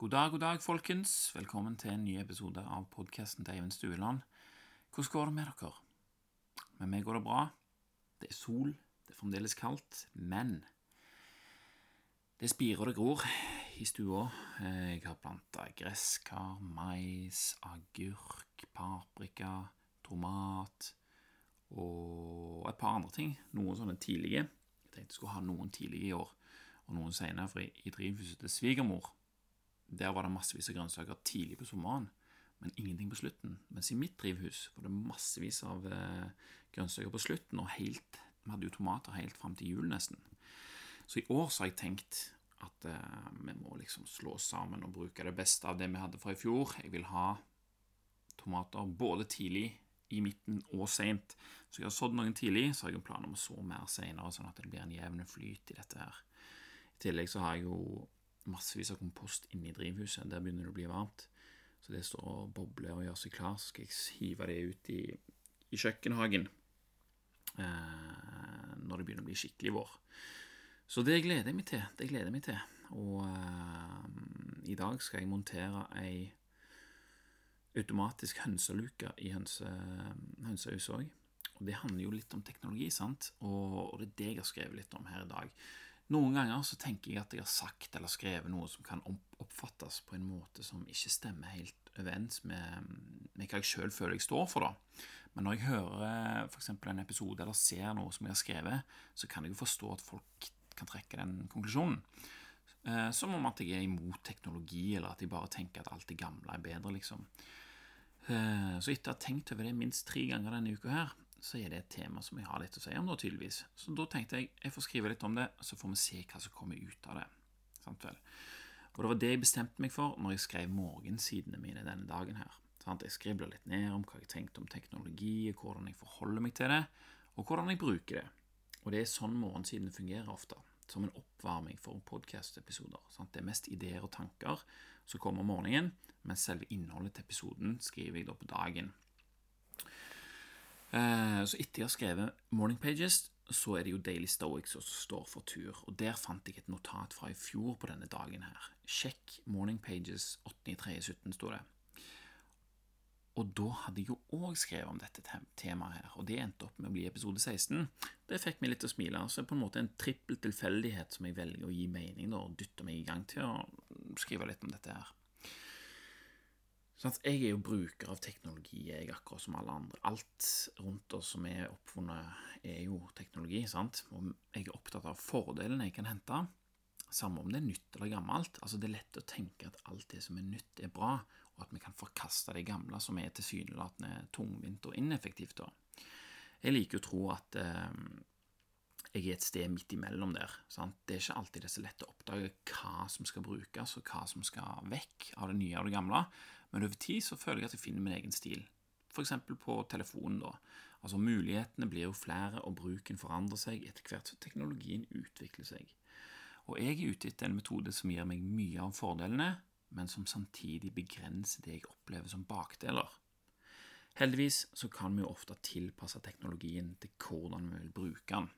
God dag, god dag, folkens. Velkommen til en ny episode av podkasten til Eivind Stueland. Hvordan går det med dere? Med meg går det bra. Det er sol, det er fremdeles kaldt, men det spirer og det gror i stua. Jeg har planta gresskar, mais, agurk, paprika, tomat og et par andre ting. Noen sånne tidlige. Jeg tenkte jeg skulle ha noen tidlige i år, og noen senere, for i drivhuset til svigermor der var det massevis av grønnsaker tidlig på sommeren, men ingenting på slutten. Mens i mitt drivhus var det massevis av eh, grønnsaker på slutten, og helt, vi hadde jo tomater helt fram til jul, nesten. Så i år så har jeg tenkt at eh, vi må liksom slå sammen og bruke det beste av det vi hadde fra i fjor. Jeg vil ha tomater både tidlig, i midten og seint. Så jeg har sådd noen tidlig, så har jeg en plan om å så mer seinere, sånn at det blir en jevn flyt i dette her. I tillegg så har jeg jo massevis av kompost inne i drivhuset. Der begynner det å bli varmt. Så det står og bobler og gjør seg klar. Så skal jeg hive det ut i, i kjøkkenhagen eh, når det begynner å bli skikkelig vår. Så det gleder jeg meg til. Det gleder jeg meg til. Og eh, i dag skal jeg montere ei automatisk hønseluke i hønse, hønsehuset òg. Og det handler jo litt om teknologi, sant? Og, og det er det jeg har skrevet litt om her i dag. Noen ganger så tenker jeg at jeg har sagt eller skrevet noe som kan oppfattes på en måte som ikke stemmer helt overens med, med hva jeg sjøl føler jeg står for. da. Men når jeg hører f.eks. en episode eller ser noe som jeg har skrevet, så kan jeg jo forstå at folk kan trekke den konklusjonen. Eh, som om at jeg er imot teknologi, eller at jeg bare tenker at alt det gamle er bedre, liksom. Eh, så etter å ha tenkt over det minst tre ganger denne uka her, så er det et tema som jeg har litt å si om nå, tydeligvis. Så da tenkte jeg jeg får skrive litt om det, så får vi se hva som kommer ut av det. Sant vel? Og det var det jeg bestemte meg for når jeg skrev morgensidene mine denne dagen her. Sant? Jeg skribla litt ned om hva jeg tenkte om teknologi, hvordan jeg forholder meg til det, og hvordan jeg bruker det. Og det er sånn morgensidene fungerer ofte. Som en oppvarming for podkast-episoder. Det er mest ideer og tanker som kommer om morgenen, mens selve innholdet til episoden skriver jeg da på dagen. Eh, så etter jeg har skrevet Morning Pages, så er det jo Daily Stoics som står for tur. Og der fant jeg et notat fra i fjor på denne dagen her. Sjekk Morning Pages 8.3.17, sto det. Og da hadde jeg jo òg skrevet om dette temaet her, og det endte opp med å bli episode 16. Det fikk meg litt til å smile. Så det er på en måte en trippel tilfeldighet som jeg velger å gi mening og dytter meg i gang til å skrive litt om dette her. Sånn jeg er jo bruker av teknologi, jeg akkurat som alle andre. Alt rundt oss som er oppfunnet, er jo teknologi. sant? Og jeg er opptatt av fordelene jeg kan hente, samme om det er nytt eller gammelt. Altså Det er lett å tenke at alt det som er nytt, er bra, og at vi kan forkaste det gamle som er tilsynelatende tungvint og ineffektivt. da. Jeg liker å tro at eh, jeg er et sted midt imellom der. Sant? Det er ikke alltid det er så lett å oppdage hva som skal brukes, og hva som skal vekk av det nye og det gamle men over tid så føler jeg at jeg finner min egen stil. F.eks. på telefonen. da. Altså Mulighetene blir jo flere, og bruken forandrer seg etter hvert som teknologien utvikler seg. Og jeg er ute etter en metode som gir meg mye av fordelene, men som samtidig begrenser det jeg opplever som bakdeler. Heldigvis så kan vi jo ofte tilpasse teknologien til hvordan vi vil bruke den.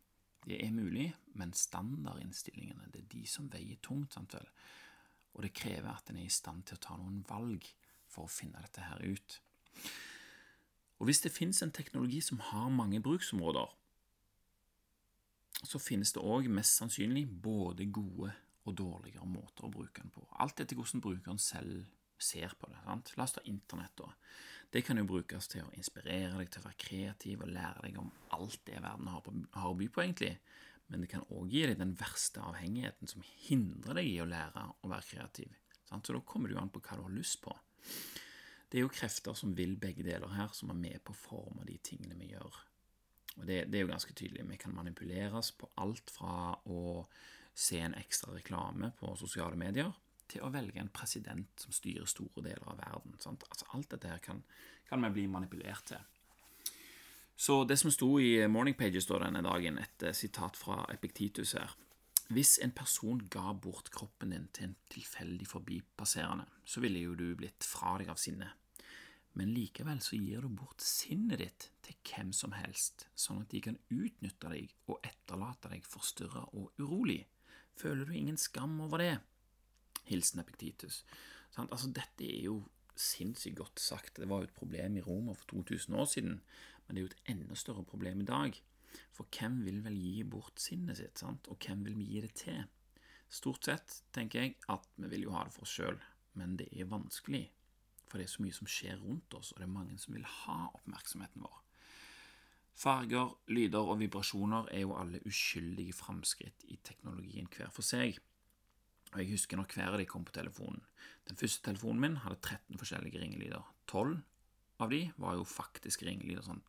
Det er mulig, men standardinnstillingene det er de som veier tungt. sant vel? Og det krever at en er i stand til å ta noen valg for å finne dette her ut. Og Hvis det finnes en teknologi som har mange bruksområder, så finnes det òg mest sannsynlig både gode og dårligere måter å bruke den på. Alt etter hvordan brukeren selv ser på det. Sant? La oss ta Internett. da. Det kan jo brukes til å inspirere deg til å være kreativ og lære deg om alt det verden har, på, har å by på, egentlig. Men det kan òg gi deg den verste avhengigheten som hindrer deg i å lære å være kreativ. Sant? Så da kommer det jo an på hva du har lyst på. Det er jo krefter som vil begge deler her, som er med på å forme de tingene vi gjør. Og det, det, er jo ganske tydelig. Vi kan manipuleres på alt fra å se en ekstra reklame på sosiale medier, til å velge en president som styrer store deler av verden. Sant? Altså Alt dette her kan, kan vi bli manipulert til. Så det som sto i Morning Pages denne dagen, et eh, sitat fra Epiktitus her hvis en person ga bort kroppen din til en tilfeldig forbipasserende, så ville jo du blitt fra deg av sinne. Men likevel så gir du bort sinnet ditt til hvem som helst, sånn at de kan utnytte deg og etterlate deg forstyrra og urolig. Føler du ingen skam over det? Hilsen Epiktitus. Altså, dette er jo sinnssykt godt sagt. Det var jo et problem i Roma for 2000 år siden, men det er jo et enda større problem i dag. For hvem vil vel gi bort sinnet sitt, sant? og hvem vil vi gi det til? Stort sett tenker jeg at vi vil jo ha det for oss sjøl, men det er vanskelig. For det er så mye som skjer rundt oss, og det er mange som vil ha oppmerksomheten vår. Farger, lyder og vibrasjoner er jo alle uskyldige framskritt i teknologien hver for seg. Og Jeg husker når hver av de kom på telefonen. Den første telefonen min hadde 13 forskjellige ringelyder. 12 av de var jo faktisk ringelyder sånn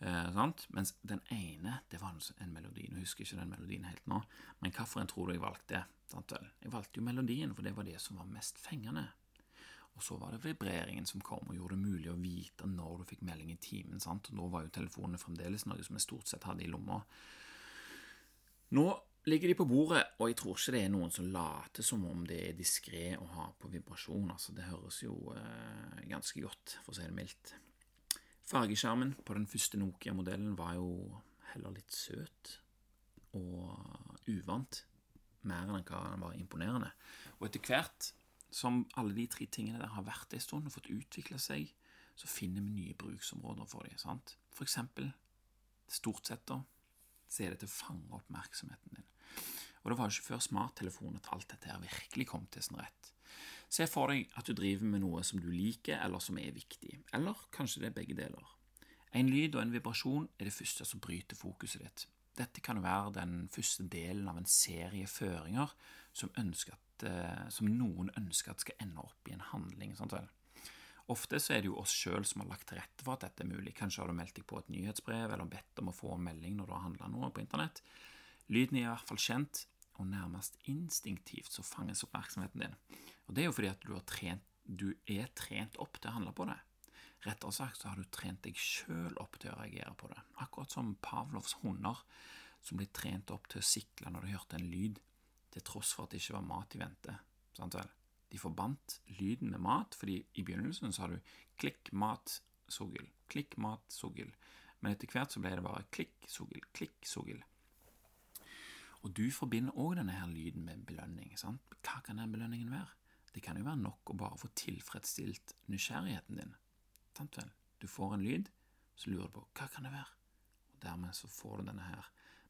eh? Mens den ene det var en melodi. Nå husker jeg ikke den melodien helt nå, men hvilken tror du jeg valgte? Sant? Jeg valgte jo melodien, for det var det som var mest fengende. Og så var det vibreringen som kom og gjorde det mulig å vite når du fikk melding i timen. sant? Og Nå var jo telefonene fremdeles noe som jeg stort sett hadde i lomma. Nå ligger de på bordet, og jeg tror ikke det er noen som later som om det er diskré å ha på vibrasjon. Altså, det høres jo eh, ganske godt, for å si det mildt. Fargeskjermen på den første Nokia-modellen var jo heller litt søt og uvant, mer enn hva den var imponerende. Og etter hvert som alle de tre tingene der har vært en stund og fått utvikle seg, så finner vi nye bruksområder for dem. sant? For eksempel, stort sett, da, så er det til å fange oppmerksomheten din. Og det var jo ikke før smarttelefonen at alt dette her virkelig kom til sin rett. Se for deg at du driver med noe som du liker, eller som er viktig. Eller kanskje det er begge deler. En lyd og en vibrasjon er det første som bryter fokuset ditt. Dette kan være den første delen av en serie føringer som, at, eh, som noen ønsker at skal ende opp i en handling. Sant vel? Ofte så er det jo oss sjøl som har lagt til rette for at dette er mulig. Kanskje har du meldt deg på et nyhetsbrev eller bedt om å få en melding når du har handla noe på internett. Lyden er i hvert fall kjent, og nærmest instinktivt så fanges oppmerksomheten din. Og Det er jo fordi at du, trent, du er trent opp til å handle på det. Rettere sagt så har du trent deg sjøl opp til å reagere på det. Akkurat som Pavlovs hunder, som ble trent opp til å sikle når de hørte en lyd, til tross for at det ikke var mat i vente. Sant vel? De forbandt lyden med mat, fordi i begynnelsen så har du klikk, mat, sugl, klikk, mat, sugl. Men etter hvert så ble det bare klikk, sugl, klikk, sugl. Og du forbinder òg denne her lyden med belønning. sant? Hva kan den belønningen være? Det kan jo være nok å bare få tilfredsstilt nysgjerrigheten din. Sant vel? Du får en lyd, så lurer du på hva kan det være? Og Dermed så får du denne her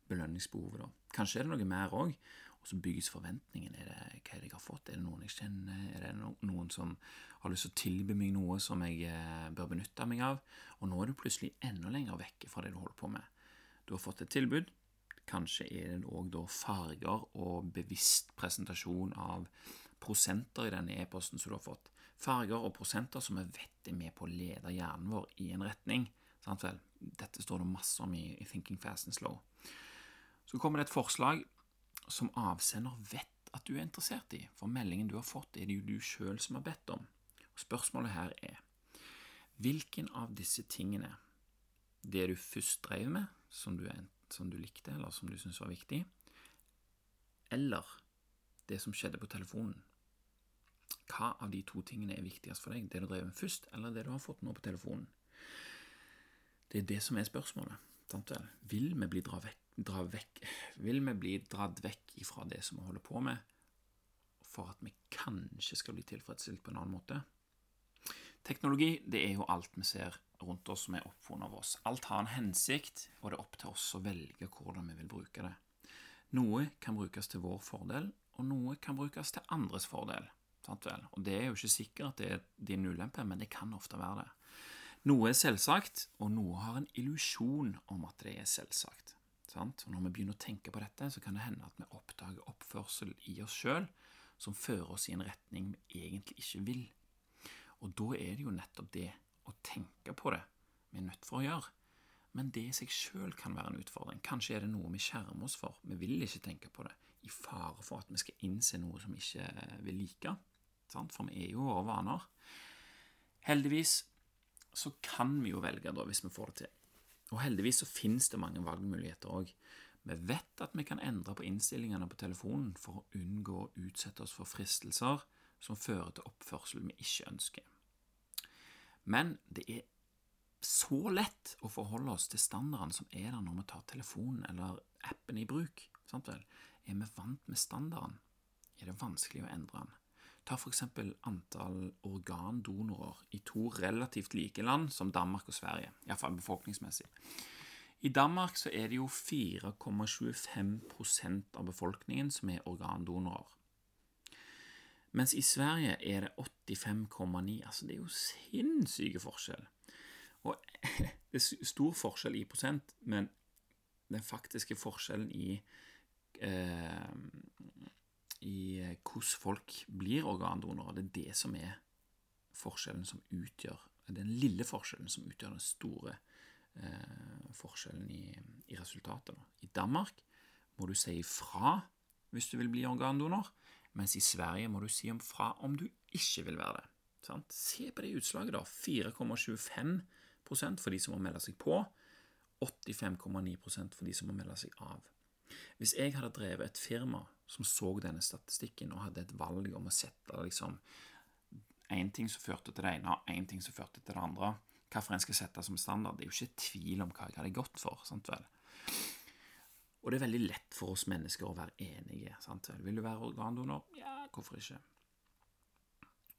belønningsbehovet. da. Kanskje er det noe mer òg, og så bygges forventningen. Er det, hva jeg har fått? Er det noen jeg kjenner? Er det noen som har lyst til å tilby meg noe som jeg eh, bør benytte meg av? Og nå er du plutselig enda lenger vekke fra det du holder på med. Du har fått et tilbud, Kanskje er det òg farger og bevisst presentasjon av prosenter i denne e-posten som du har fått. Farger og prosenter som vi vet er med på å lede hjernen vår i en retning. Sant vel? Dette står det masse om i, Thinking Fast and Slow. Så kommer det et forslag som avsender vet at du er interessert i, for meldingen du har fått, er det jo du sjøl som har bedt om. Og spørsmålet her er hvilken av disse tingene, det du først drev med, som du som du likte, eller som du syntes var viktig, eller det som skjedde på telefonen. Hva av de to tingene er viktigst for deg? Det du drev med først, eller det du har fått nå på telefonen? Det er det som er spørsmålet. Vil vi bli dratt vekk, dra vekk, Vil vi bli dratt vekk ifra det som vi holder på med, for at vi kanskje skal bli tilfredsstilt på en annen måte? Teknologi det er jo alt vi ser rundt oss som er oppfunnet av oss. Alt har en hensikt, og det er opp til oss å velge hvordan vi vil bruke det. Noe kan brukes til vår fordel, og noe kan brukes til andres fordel. Og Det er jo ikke sikkert at det er din ulempe, men det kan ofte være det. Noe er selvsagt, og noe har en illusjon om at det er selvsagt. Og Når vi begynner å tenke på dette, så kan det hende at vi oppdager oppførsel i oss sjøl som fører oss i en retning vi egentlig ikke vil. Og da er det jo nettopp det å tenke på det vi er nødt for å gjøre. Men det i seg sjøl kan være en utfordring. Kanskje er det noe vi skjermer oss for. Vi vil ikke tenke på det, i fare for at vi skal innse noe som vi ikke vil like. For vi er jo våre vaner. Heldigvis så kan vi jo velge, da, hvis vi får det til. Og heldigvis så finnes det mange valgmuligheter òg. Vi vet at vi kan endre på innstillingene på telefonen for å unngå å utsette oss for fristelser som fører til oppførsel vi ikke ønsker. Men det er så lett å forholde oss til standardene som er der når vi tar telefonen eller appen i bruk. Sant vel? Er vi vant med standarden? er det vanskelig å endre den. Ta eksempel antall organdonorer i to relativt like land som Danmark og Sverige, iallfall befolkningsmessig. I Danmark så er det jo 4,25% av befolkningen som er organdonorer. Mens i Sverige er det 85,9. Altså, det er jo sinnssyke forskjell. Og det er stor forskjell i prosent, men den faktiske forskjellen i eh, i eh, hvordan folk blir organdonorer. Det er det som er forskjellen som utgjør Den lille forskjellen som utgjør den store eh, forskjellen i, i resultatet. Da. I Danmark må du si ifra hvis du vil bli organdonor, mens i Sverige må du si om fra om du ikke vil være det. Sant? Se på det utslaget, da. 4,25% for de som må melde seg på. 85,9% for de som må melde seg av. Hvis jeg hadde drevet et firma som så denne statistikken og hadde et valg om å sette liksom ting som førte til det ene, og én ting som førte til det andre, Hvorfor en skal sette som standard, det er jo ikke tvil om hva jeg hadde gått for. sant vel? Og det er veldig lett for oss mennesker å være enige. sant vel? Vil du være organdonor? Ja, hvorfor ikke?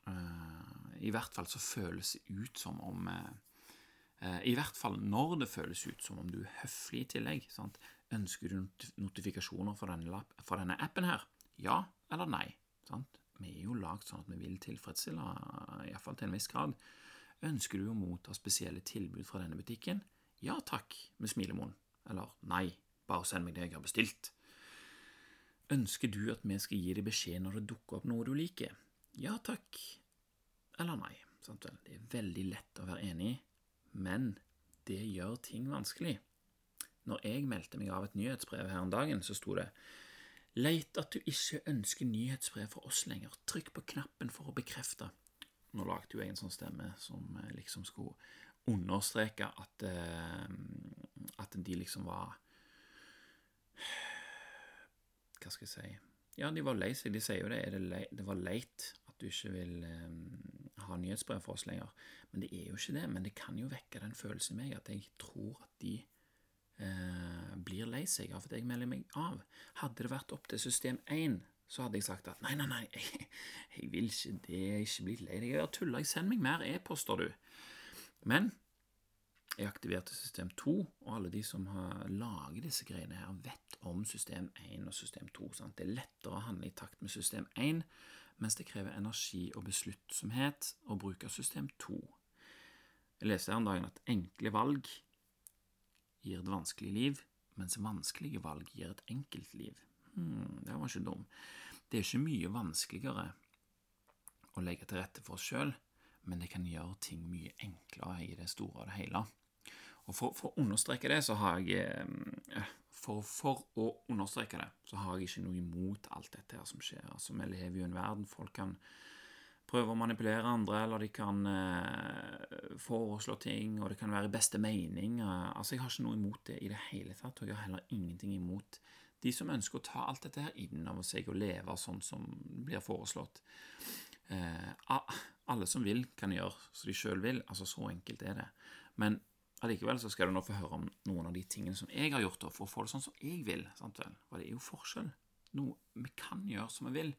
Uh, I hvert fall så føles det ut som om uh, I hvert fall når det føles ut som om du er høflig i tillegg. sant? Ønsker du notifikasjoner fra denne, fra denne appen her? Ja eller nei? Sant? Vi er jo lagd sånn at vi vil tilfredsstille, iallfall til en viss grad. Ønsker du å motta spesielle tilbud fra denne butikken? Ja takk, med smilemunn. Eller nei, bare send meg det jeg har bestilt. Ønsker du at vi skal gi deg beskjed når det dukker opp noe du liker? Ja takk, eller nei. Sant vel? Det er veldig lett å være enig, men det gjør ting vanskelig. Når jeg meldte meg av et nyhetsbrev her om dagen, så sto det Leit at du ikke ønsker nyhetsbrev fra oss lenger. Trykk på knappen for å bekrefte. Nå lagde jo jeg en sånn stemme som eh, liksom skulle understreke at, eh, at de liksom var Hva skal jeg si Ja, de var lei seg. De sier jo det. Det, le, det, var leit at du ikke vil um, ha nyhetsbrev for oss lenger. Men det er jo ikke det. Men det kan jo vekke den følelsen i meg at jeg tror at de eh, blir lei seg av at jeg melder meg av. Hadde det vært opp til system 1, så hadde jeg sagt at nei, nei, nei, jeg, jeg vil ikke det, jeg er ikke blitt lei deg, jeg har tulla, send meg mer e-poster, du. Men jeg aktiverte system 2, og alle de som har laget disse greiene her, vet om system 1 og system 2. Sant? Det er lettere å handle i takt med system 1, mens det krever energi og besluttsomhet å bruke system 2. Jeg leste her om dagen at enkle valg gir et vanskelig liv, mens vanskelige valg gir et enkelt liv. Hmm, det var ikke dum. Det er ikke mye vanskeligere å legge til rette for oss sjøl, men det kan gjøre ting mye enklere i det store og det hele. Og for, for, å understreke det, så har jeg eh, for, for, å understreke det, så har jeg ikke noe imot alt dette her som skjer. Altså, Vi lever jo i en verden folk kan prøve å manipulere andre, eller de kan eh, foreslå ting, og det kan være i beste mening. Eh, altså, Jeg har ikke noe imot det i det hele tatt, og jeg har heller ingenting imot de som ønsker å ta alt dette her inn over seg og leve sånn som blir foreslått. Eh, alle som vil, kan gjøre som de sjøl vil. altså Så enkelt er det. Men allikevel så skal du nå få høre om noen av de tingene som jeg har gjort for å få det sånn som jeg vil. sant vel? Og det er jo forskjell. Noe vi kan gjøre som vi vil.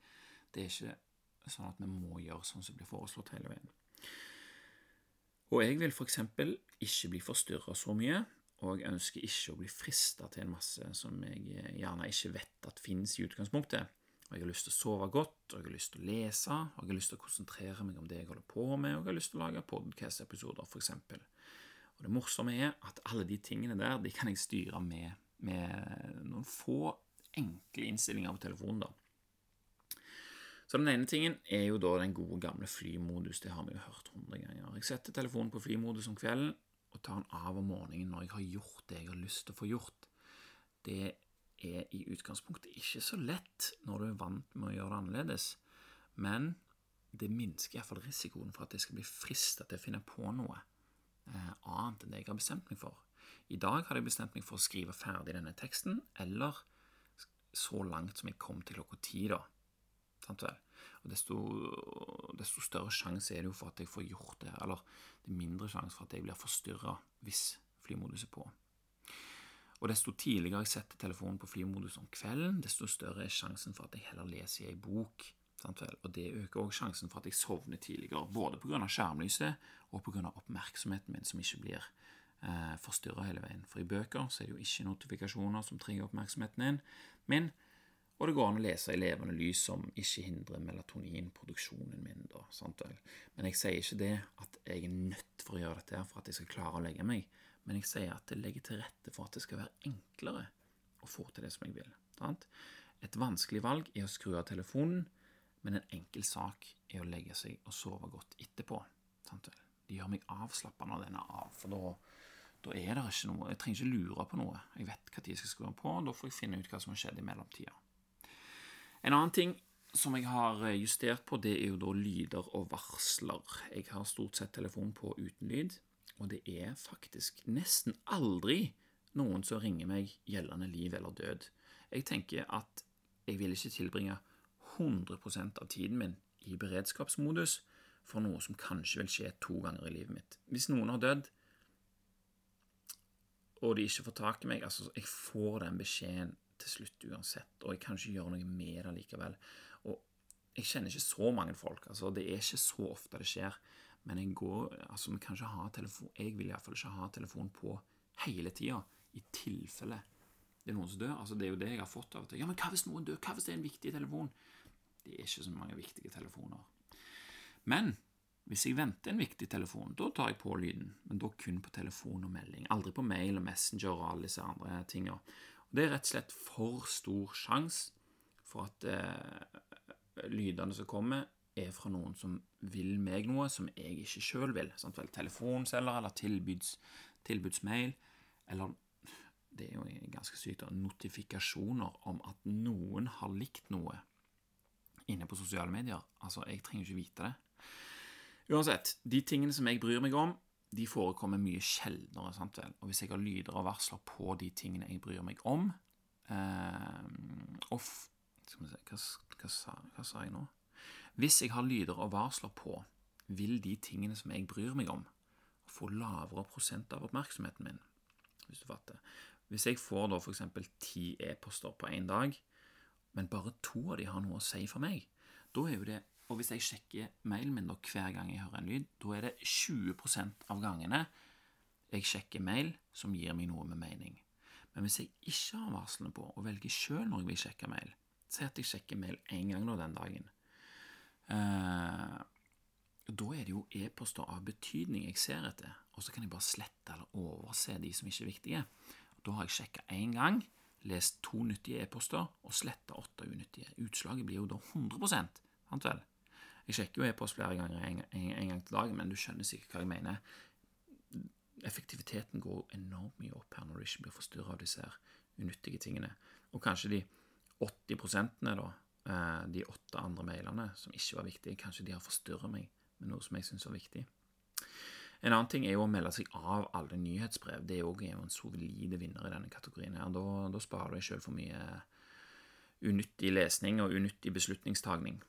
Det er ikke sånn at vi må gjøre sånn som blir foreslått hele veien. Og jeg vil f.eks. ikke bli forstyrra så mye, og jeg ønsker ikke å bli frista til en masse som jeg gjerne ikke vet at finnes i utgangspunktet. Og jeg har lyst til å sove godt, og jeg har lyst til å lese, og jeg har lyst til å konsentrere meg om det jeg holder på med, og jeg har lyst til å lage podcast-episoder, f.eks. Og det morsomme er at alle de tingene der de kan jeg styre med, med noen få enkle innstillinger på telefonen. da. Så den ene tingen er jo da den gode, gamle flymodus. Det har vi jo hørt hundre ganger. Jeg setter telefonen på flymodus om kvelden og tar den av om morgenen når jeg har gjort det jeg har lyst til å få gjort. Det er i utgangspunktet ikke så lett når du er vant med å gjøre det annerledes, men det minsker iallfall risikoen for at jeg skal bli frista til å finne på noe eh, annet enn det jeg har bestemt meg for. I dag hadde jeg bestemt meg for å skrive ferdig denne teksten, eller så langt som jeg kom til klokka ti, da. Sant vel? Og desto, desto, større sjanse er det jo for at jeg får gjort det, eller det er mindre sjanse for at jeg blir forstyrra hvis flymodus er på. Og desto tidligere jeg setter telefonen på flymodus om kvelden, desto større er sjansen for at jeg heller leser i ei bok. Sant vel? Og det øker også sjansen for at jeg sovner tidligere, både pga. skjermlyset og pga. oppmerksomheten min, som ikke blir eh, forstyrra hele veien. For i bøker så er det jo ikke notifikasjoner som trigger oppmerksomheten din, min, og det går an å lese i levende lys som ikke hindrer melatoninproduksjonen min. da, sant vel? Men jeg sier ikke det at jeg er nødt for å gjøre dette for at jeg skal klare å legge meg, men jeg sier at det legger til rette for at det skal være enklere å få til det som jeg vil. Sant? Et vanskelig valg er å skru av telefonen, men en enkel sak er å legge seg og sove godt etterpå. Sant vel? Det gjør meg avslappa når den er av, for da da er det ikke noe Jeg trenger ikke lure på noe. Jeg vet når jeg skal skru på, og da får jeg finne ut hva som har skjedd i mellomtida. En annen ting som jeg har justert på, det er jo da lyder og varsler. Jeg har stort sett telefon på uten lyd, og det er faktisk nesten aldri noen som ringer meg gjeldende liv eller død. Jeg tenker at jeg vil ikke tilbringe 100% av tiden min i beredskapsmodus for noe som kanskje vil skje to ganger i livet mitt. Hvis noen har dødd, og de ikke får tak i meg altså Jeg får den beskjeden til slutt uansett, og jeg kan ikke gjøre noe med det likevel. Og jeg kjenner ikke så mange folk. altså Det er ikke så ofte det skjer. Men jeg går, altså vi kan ikke ha telefon, jeg vil iallfall ikke ha telefon på hele tida, i tilfelle det er noen som dør. altså Det er jo det jeg har fått av og til. Ja, men hva hvis noen dør? Hva hvis det er en viktig telefon? Det er ikke så mange viktige telefoner. Men hvis jeg venter en viktig telefon, da tar jeg på lyden, men da kun på telefon og melding. Aldri på mail og Messenger og alle disse andre tinga. Det er rett og slett for stor sjanse for at eh, lydene som kommer, er fra noen som vil meg noe som jeg ikke sjøl vil. Sant vel? Telefonselger eller tilbuds, tilbudsmail. Eller det er jo ganske sykt, notifikasjoner om at noen har likt noe inne på sosiale medier. Altså, jeg trenger ikke vite det. Uansett, de tingene som jeg bryr meg om, de forekommer mye sjeldnere. sant vel? Og hvis jeg har lyder og varsler på de tingene jeg bryr meg om eh, og Skal vi se hva, hva, sa, hva sa jeg nå? Hvis jeg har lyder og varsler på, vil de tingene som jeg bryr meg om, få lavere prosent av oppmerksomheten min. Hvis du fatter. Hvis jeg får da f.eks. ti e-poster på én dag, men bare to av de har noe å si for meg, da er jo det og hvis jeg sjekker mailen min da, hver gang jeg hører en lyd, da er det 20% av gangene jeg sjekker mail som gir meg noe med mening. Men hvis jeg ikke har varslene på, og velger sjøl når jeg vil sjekke mail, si at jeg sjekker mail én gang nå den dagen, eh, da er det jo e-poster av betydning jeg ser etter, og så kan jeg bare slette eller overse de som ikke er viktige. Da har jeg sjekka én gang, lest to nyttige e-poster og sletta åtte unyttige. Utslaget blir jo da 100 sant vel? Jeg sjekker jo e-post flere ganger en, en, en, gang til dagen, men du skjønner sikkert hva jeg mener. Effektiviteten går enormt mye opp her når du ikke blir forstyrra av disse her unyttige tingene. Og kanskje de 80 prosentene, da, eh, de åtte andre mailene som ikke var viktige, kanskje de har forstyrra meg med noe som jeg syns var viktig. En annen ting er jo å melde seg av alle nyhetsbrev. Det er jo en solide vinner i denne kategorien. her. Da, da sparer du deg sjøl for mye unyttig lesning og unyttig beslutningstagning.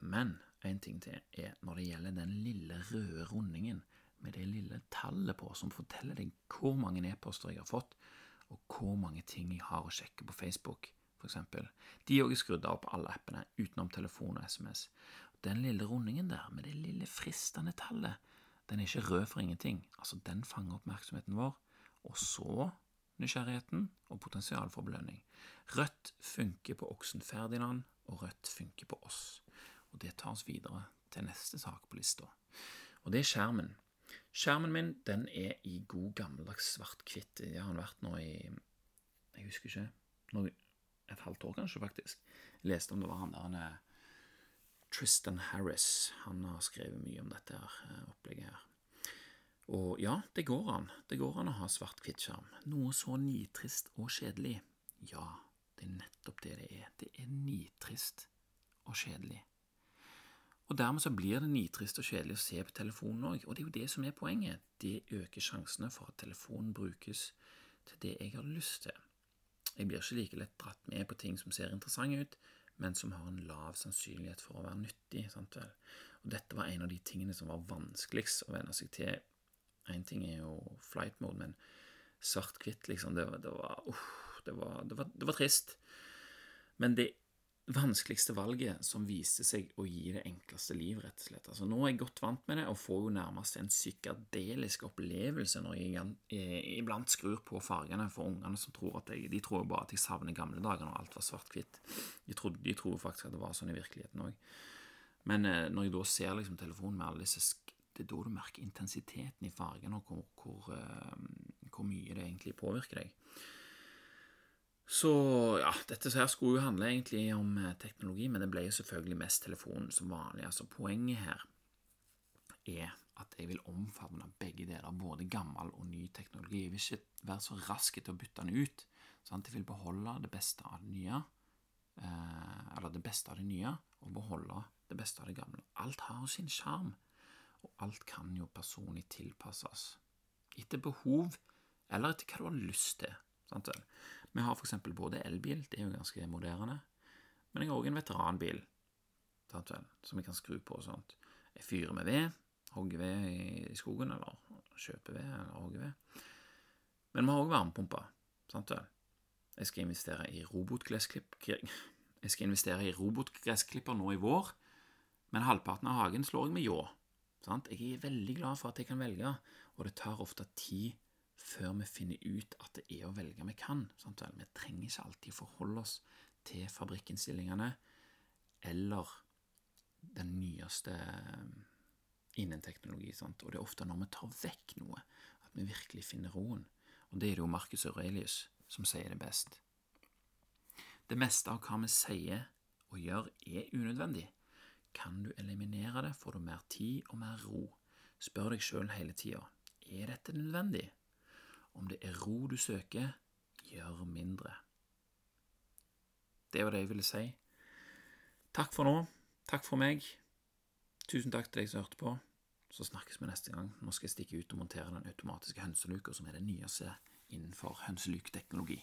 Men en ting til er når det gjelder den lille røde rundingen med det lille tallet på, som forteller deg hvor mange e-poster jeg har fått, og hvor mange ting jeg har å sjekke på Facebook, f.eks. De òg er skrudd av på alle appene, utenom telefon og SMS. Den lille rundingen der, med det lille fristende tallet, den er ikke rød for ingenting. Altså, den fanger oppmerksomheten vår, og så nysgjerrigheten og potensial for belønning. Rødt funker på oksen Ferdinand, og rødt funker på oss og det tar oss videre til neste sak på lista, og det er skjermen. Skjermen min den er i god gammeldags svart-hvitt. Det har den vært nå i Jeg husker ikke. Noe, et halvt år, kanskje, faktisk. Jeg leste om det var han der han Tristan Harris. Han har skrevet mye om dette her, eh, opplegget her. Og ja, det går an. Det går an å ha svart-hvitt-skjerm. Noe så nitrist og kjedelig. Ja, det er nettopp det det er. Det er nitrist og kjedelig. Og Dermed så blir det nitrist og kjedelig å se på telefonen òg, og det er jo det som er poenget. Det øker sjansene for at telefonen brukes til det jeg har lyst til. Jeg blir ikke like lett dratt med på ting som ser interessante ut, men som har en lav sannsynlighet for å være nyttig. sant vel? Og Dette var en av de tingene som var vanskeligst å venne seg til. Én ting er jo flight mode, men svart-hvitt, liksom. Det, var, det, var, det, var, det var trist. Men det vanskeligste valget som viste seg å gi det enkleste liv, rett og slett. Altså, nå er jeg godt vant med det, og får jo nærmest en psykadelisk opplevelse når jeg iblant skrur på fargene for ungene som tror at jeg, de tror bare at jeg savner gamle dager når alt var svart-hvitt. De, de, tror faktisk at det var sånn i virkeligheten òg. Men eh, når jeg da ser liksom, telefonen med alle disse Det er da du merker intensiteten i fargene, og hvor, hvor, uh, hvor mye det egentlig påvirker deg. Så ja, dette her skulle jo handle egentlig om eh, teknologi, men det ble jo selvfølgelig mest telefonen som vanlig. Altså Poenget her er at jeg vil omfavne begge deler, både gammel og ny teknologi. Jeg vil ikke være så rask til å bytte den ut. Sant? Jeg vil beholde det beste av det nye, eh, eller det beste av det nye, og beholde det beste av det gamle. Alt har sin sjarm, og alt kan jo personlig tilpasses. Etter behov, eller etter hva du har lyst til. Sant? Vi har f.eks. både elbil, det er jo ganske moderne, men jeg har òg en veteranbil sant vel, som jeg kan skru på og sånt. Jeg fyrer med ved, hogger ved i skogen, eller kjøper ved, eller hogger ved. Men vi har òg varmepumpe, sant vel. Jeg skal investere i robotgressklipper Jeg skal investere i robotgressklipper nå i vår, men halvparten av hagen slår jeg med ljå. Jeg er veldig glad for at jeg kan velge, og det tar ofte tid før vi finner ut at det er å velge vi kan. Sant? Vi trenger ikke alltid forholde oss til fabrikkinnstillingene eller den nyeste eh, innen teknologi. Sant? Og det er ofte når vi tar vekk noe, at vi virkelig finner roen. Og det er det jo Marcus Aurelius som sier det best. Det meste av hva vi sier og gjør, er unødvendig. Kan du eliminere det, får du mer tid og mer ro. Spør deg sjøl hele tida er dette nødvendig. Om det er ro du søker, gjør mindre. Det var det jeg ville si. Takk for nå. Takk for meg. Tusen takk til deg som hørte på. Så snakkes vi neste gang. Nå skal jeg stikke ut og montere den automatiske hønseluka, som er det nyeste innenfor hønselukteknologi.